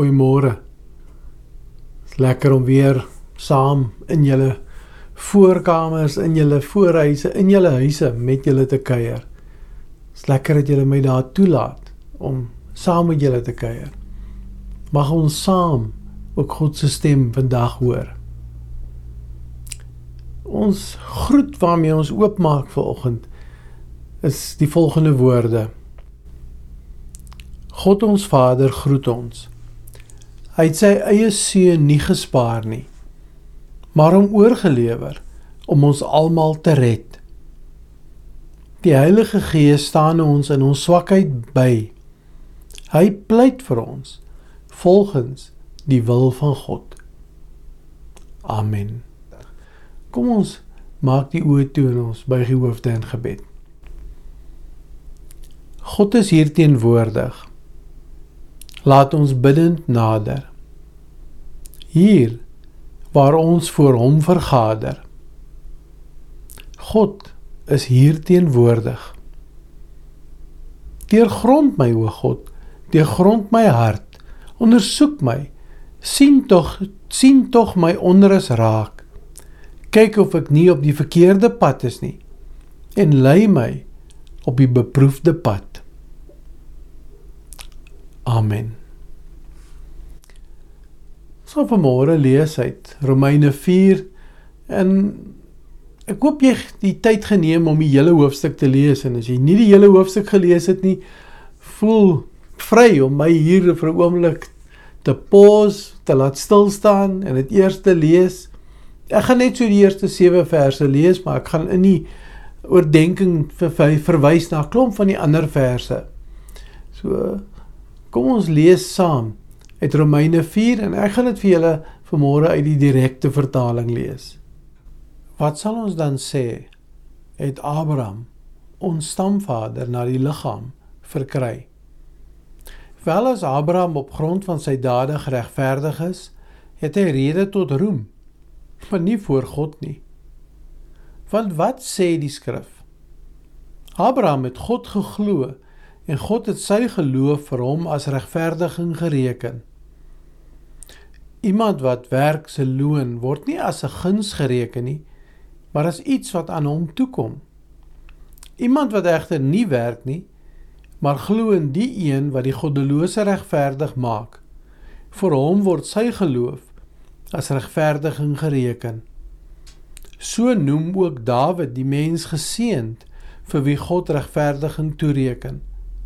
Goeiemôre. Dit's lekker om weer saam in julle voorkamers, in julle voorhuise, in julle huise met julle te kuier. Dit's lekker dat julle my daar toelaat om saam met julle te kuier. Mag ons saam ook God se stem vandag hoor. Ons groet waarmee ons oopmaak vir oggend is die volgende woorde. God ons Vader groet ons. Hy het sy eie seun nie gespaar nie, maar hom oorgelewer om ons almal te red. Die Heilige Gees staan ons in ons swakheid by. Hy pleit vir ons volgens die wil van God. Amen. Kom ons maak die oë toe en ons buig die hoofde in gebed. God is hier teenwoordig. Laat ons bidend nader. Hier waar ons voor hom vergader. God is hier teenwoordig. Deurgrond my o God, deurgrond my hart, ondersoek my. sien tog sien tog my onrus raak. Kyk of ek nie op die verkeerde pad is nie en lei my op die beproefde pad. Amen. So vanmôre lees uit Romeine 4 en ek hoop jy die tyd geneem om die hele hoofstuk te lees en as jy nie die hele hoofstuk gelees het nie, voel vry om my hier vir 'n oomblik te pause, te laat stil staan en dit eers te lees. Ek gaan net so die eerste 7 verse lees, maar ek gaan in die oordeenking verwys na 'n klomp van die ander verse. So Kom ons lees saam uit Romeine 4 en ek gaan dit vir julle vanmôre uit die direkte vertaling lees. Wat sal ons dan sê? Het Abraham, ons stamvader na die liggaam verkry? Wel as Abraham op grond van sy dade geregverdig is, het hy rede tot roem, maar nie voor God nie. Want wat sê die skrif? Abraham het God geglo en God het sy geloof vir hom as regverdiging gereken. Iemand wat werk se loon word nie as 'n guns gereken nie, maar as iets wat aan hom toekom. Iemand wat egter nie werk nie, maar glo in die een wat die goddelose regverdig maak, vir hom word sy geloof as regverdiging gereken. So noem ook Dawid die mens geseënd vir wie God regverdiging toereken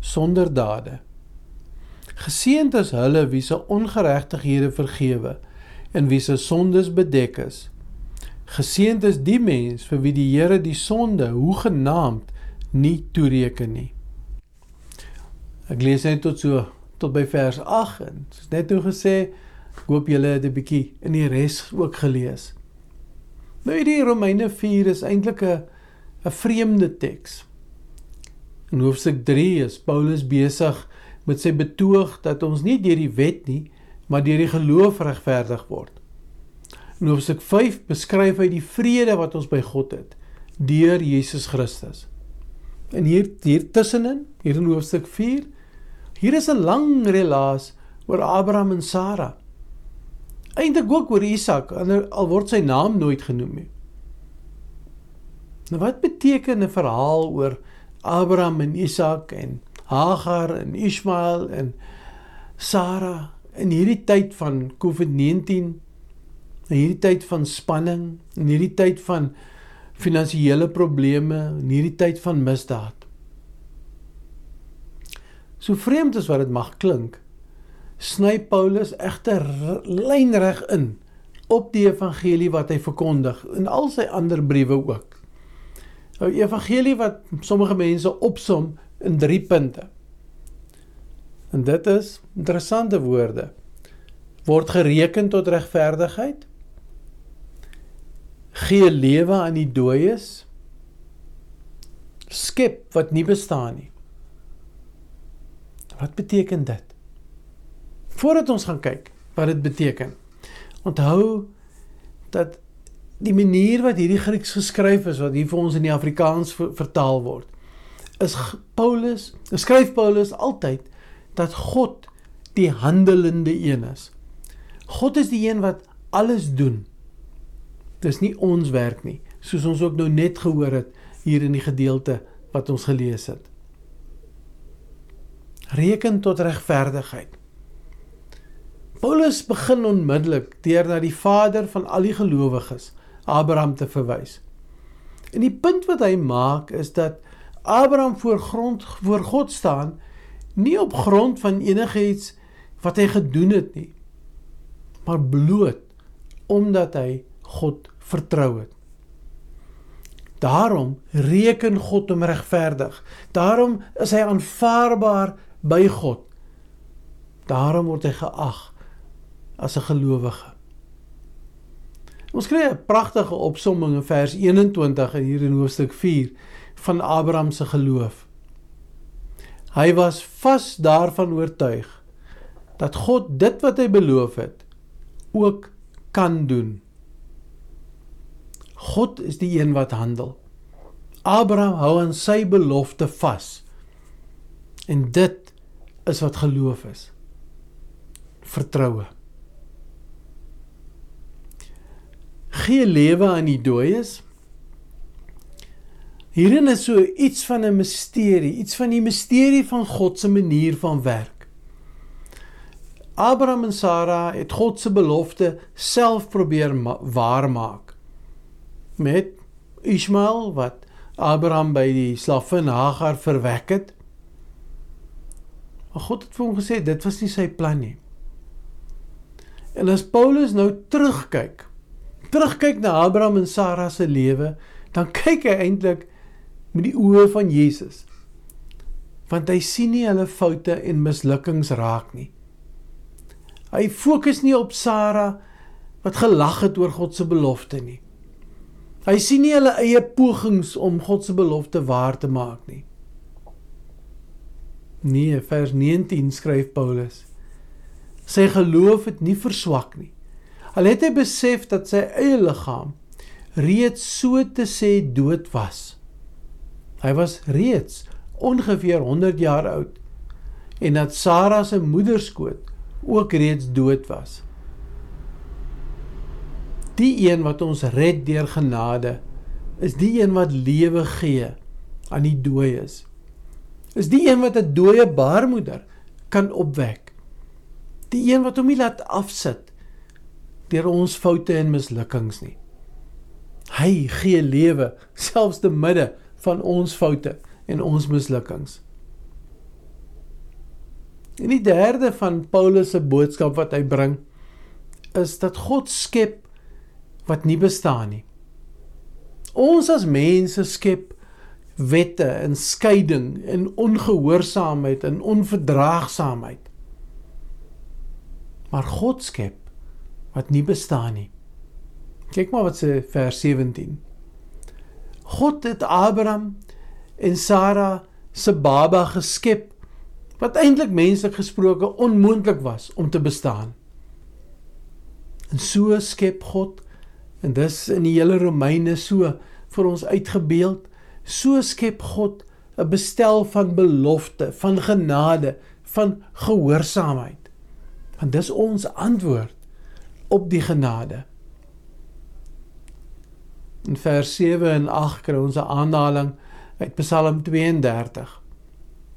sonder dade. Geseënd is hulle wie se ongeregtighede vergewe en wie se sondes bedek is. Geseënd is die mens vir wie die Here die sonde hoegenaamd nie toereken nie. Ek lees net tot so tot by vers 8 en soos net nou gesê, ek hoop julle het 'n bietjie in die res ook gelees. Nou hierdie Romeine 4 is eintlik 'n 'n vreemde teks. In hoofstuk 3 is Paulus besig met sy betoog dat ons nie deur die wet nie, maar deur die geloof regverdig word. In hoofstuk 5 beskryf hy die vrede wat ons by God het deur Jesus Christus. En hier hier tussenin, hier in hoofstuk 4, hier is 'n lang relaas oor Abraham en Sara. Eintlik ook oor Isak, al word sy naam nooit genoem nie. Nou wat beteken 'n verhaal oor Abraham en Isak en Hagar en Ismael en Sara in hierdie tyd van COVID-19 in hierdie tyd van spanning in hierdie tyd van finansiële probleme in hierdie tyd van misdaad. So vreemd as wat dit mag klink sny Paulus egter lynreg in op die evangelie wat hy verkondig in al sy ander briewe ook. 'n evangelie wat sommige mense opsom in 3 punte. En dit is interessante woorde. Word gereken tot regverdigheid. Gee lewe aan die dooies. Skep wat nie bestaan nie. Wat beteken dit? Voordat ons gaan kyk wat dit beteken. Onthou dat die manier wat hierdie Grieks geskryf is wat hier vir ons in die Afrikaans vertaal word is Paulus, skryf Paulus altyd dat God die handelende een is. God is die een wat alles doen. Dis nie ons werk nie, soos ons ook nou net gehoor het hier in die gedeelte wat ons gelees het. Reken tot regverdigheid. Paulus begin onmiddellik deur na die vader van al die gelowiges, Abraham te verwys. En die punt wat hy maak is dat Abraham voor grond voor God staan nie op grond van enigiets wat hy gedoen het nie, maar bloot omdat hy God vertrou het. Daarom reken God hom regverdig. Daarom is hy aanvaarbaar by God. Daarom word hy geag as 'n gelowige. Ons kry 'n pragtige opsomming in vers 21 hier in hoofstuk 4 van Abraham se geloof. Hy was vas daarvan oortuig dat God dit wat hy beloof het ook kan doen. God is die een wat handel. Abraham hou aan sy belofte vas. En dit is wat geloof is. Vertroue. Gee lewe aan die dooies. Hierin is so iets van 'n misterie, iets van die misterie van God se manier van werk. Abraham en Sara het God se belofte self probeer waarmaak met Ismael wat Abraham by die slavin Hagar verwek het. Maar God het vir hom gesê dit was nie sy plan nie. En as Paulus nou terugkyk, terugkyk na Abraham en Sara se lewe, dan kyk hy eintlik met die oë van Jesus. Want hy sien nie hulle foute en mislukkings raak nie. Hy fokus nie op Sara wat gelag het oor God se belofte nie. Hy sien nie hulle eie pogings om God se belofte waar te maak nie. Nee, vers 19 skryf Paulus. Sy geloof het nie verswak nie. Al het hy besef dat sy eie liggaam reeds so te sê dood was. Hy was reeds ongeveer 100 jaar oud en dat Sara se moederskoot ook reeds dood was. Die een wat ons red deur genade is die een wat lewe gee aan die dooies. Is die een wat 'n dooie baarmoeder kan opwek. Die een wat hom nie laat afsit deur ons foute en mislukkings nie. Hy gee lewe selfs te midde van ons foute en ons mislukkings. En die derde van Paulus se boodskap wat hy bring is dat God skep wat nie bestaan nie. Ons as mense skep wette en skeiding en ongehoorsaamheid en onverdraagsaamheid. Maar God skep wat nie bestaan nie. Kyk maar wat sê vers 17. God het Abraham en Sara se baba geskep wat eintlik menslik gesproke onmoontlik was om te bestaan. En so skep God en dis in die hele Romeine so vir ons uitgebeeld, so skep God 'n bestel van belofte, van genade, van gehoorsaamheid. Want dis ons antwoord op die genade. In vers 7 en 8 kry ons 'n aanhaling uit Psalm 32.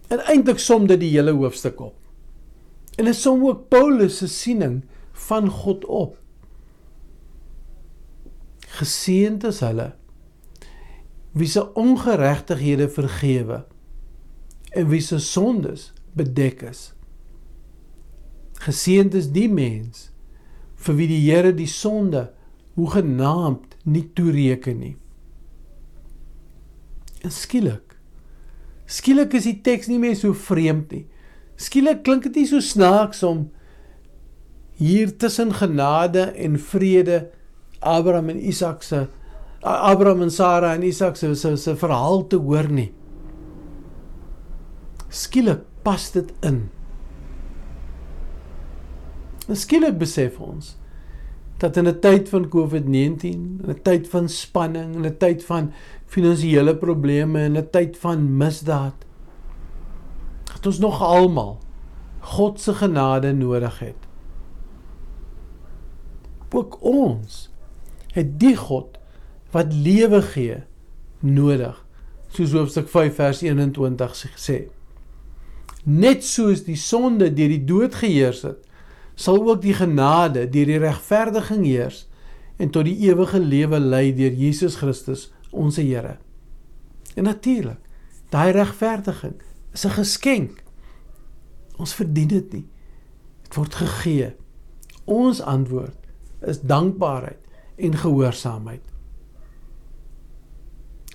En eintlik som dit die hele hoofstuk op. En dit som ook Paulus se siening van God op. Geseënd is hulle wie se ongeregtighede vergewe en wie se sondes bedek is. Geseënd is die mens vir wie die Here die sonde hoegenaamd nie toereken nie. En skielik skielik is die teks nie meer so vreemd nie. Skielik klink dit nie so snaaks om hier tussen genade en vrede Abraham en Isak se Abraham en Sara en Isak se se, se verhaal te hoor nie. Skielik pas dit in. En skielik besef ons dat in 'n tyd van COVID-19, in 'n tyd van spanning, in 'n tyd van finansiële probleme, in 'n tyd van misdaad, dat ons nog almal God se genade nodig het. Ook ons het die God wat lewe gee nodig. Soos Hoofstuk 5 vers 21 sê. Net soos die sonde deur die dood geheers het, sal ook die genade deur die regverdiging heers en tot die ewige lewe lei deur Jesus Christus, ons Here. En natuurlik, daai regverdiging is 'n geskenk. Ons verdien dit nie. Dit word gegee. Ons antwoord is dankbaarheid en gehoorsaamheid.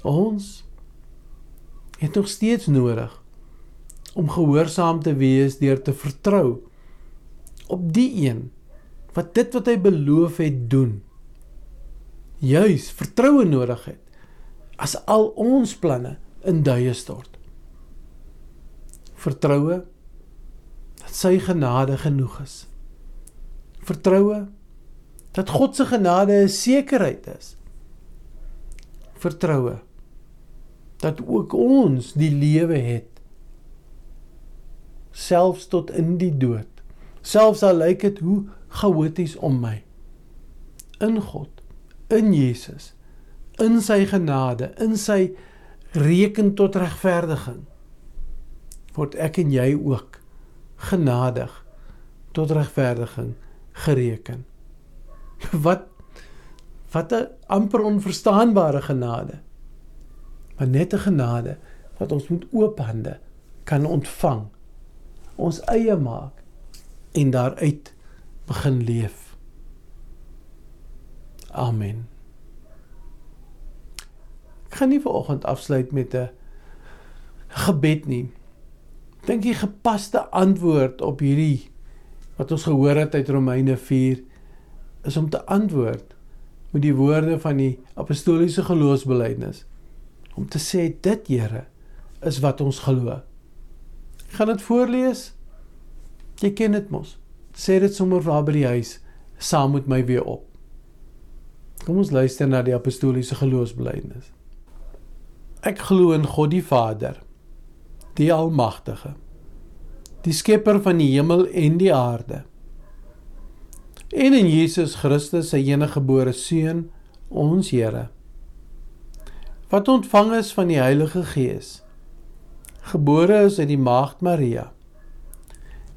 Ons het nog steeds nodig om gehoorsaam te wees deur te vertrou op die een wat dit wat hy beloof het doen. Juis vertroue nodig het as al ons planne in duie stort. Vertroue dat sy genade genoeg is. Vertroue dat God se genade 'n sekerheid is. Vertroue dat ook ons die lewe het selfs tot in die dood. Selfs al lyk dit hoe chaoties om my. In God, in Jesus, in sy genade, in sy reken tot regverdiging word ek en jy ook genadig tot regverdiging gereken. Wat wat 'n amper onverstaanbare genade. Maar net 'n genade wat ons met oop hande kan ontvang. Ons eie maak en daaruit begin leef. Amen. Ek gaan nie vanoggend afsluit met 'n gebed nie. Dink die gepaste antwoord op hierdie wat ons gehoor het uit Romeine 4 is om te antwoord met die woorde van die apostoliese geloofsbelijdenis om te sê dit Here is wat ons glo. Ek gaan dit voorlees. Jy ken dit mos. Sê dit sommer vir by die huis saam met my weer op. Kom ons luister na die apostoliese geloofsbelijdenis. Ek glo in God die Vader, die Almagtige, die skepper van die hemel en die aarde. En in Jesus Christus, sy enige gebore seun, ons Here, wat ontvang is van die Heilige Gees, gebore is uit die maagd Maria,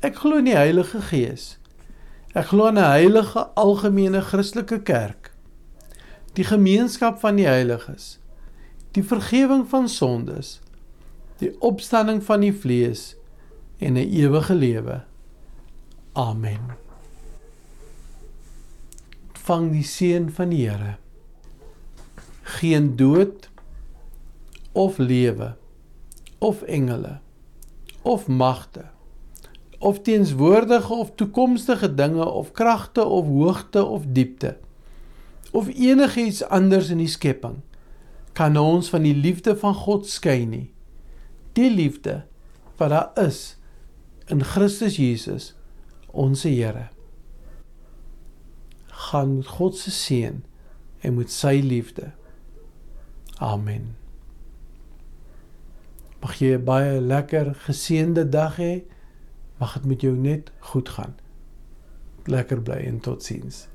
Ek glo in die Heilige Gees. Ek glo in 'n heilige algemene Christelike kerk die gemeenskap van die heiliges, die vergifnis van sondes, die opstanding van die vlees en 'n ewige lewe. Amen. Vang die seën van die Here. Geen dood of lewe of engele of magte of teenswoordige of toekomstige dinge of kragte of hoogte of diepte of enigiets anders in die skepping kan ons van die liefde van God skei nie. Die liefde wat daar is in Christus Jesus, ons Here. Gaan met God se seën en met sy liefde. Amen. Mag jy 'n baie lekker geseënde dag hê. Mag dit met jou net goed gaan. Lekker bly en totsiens.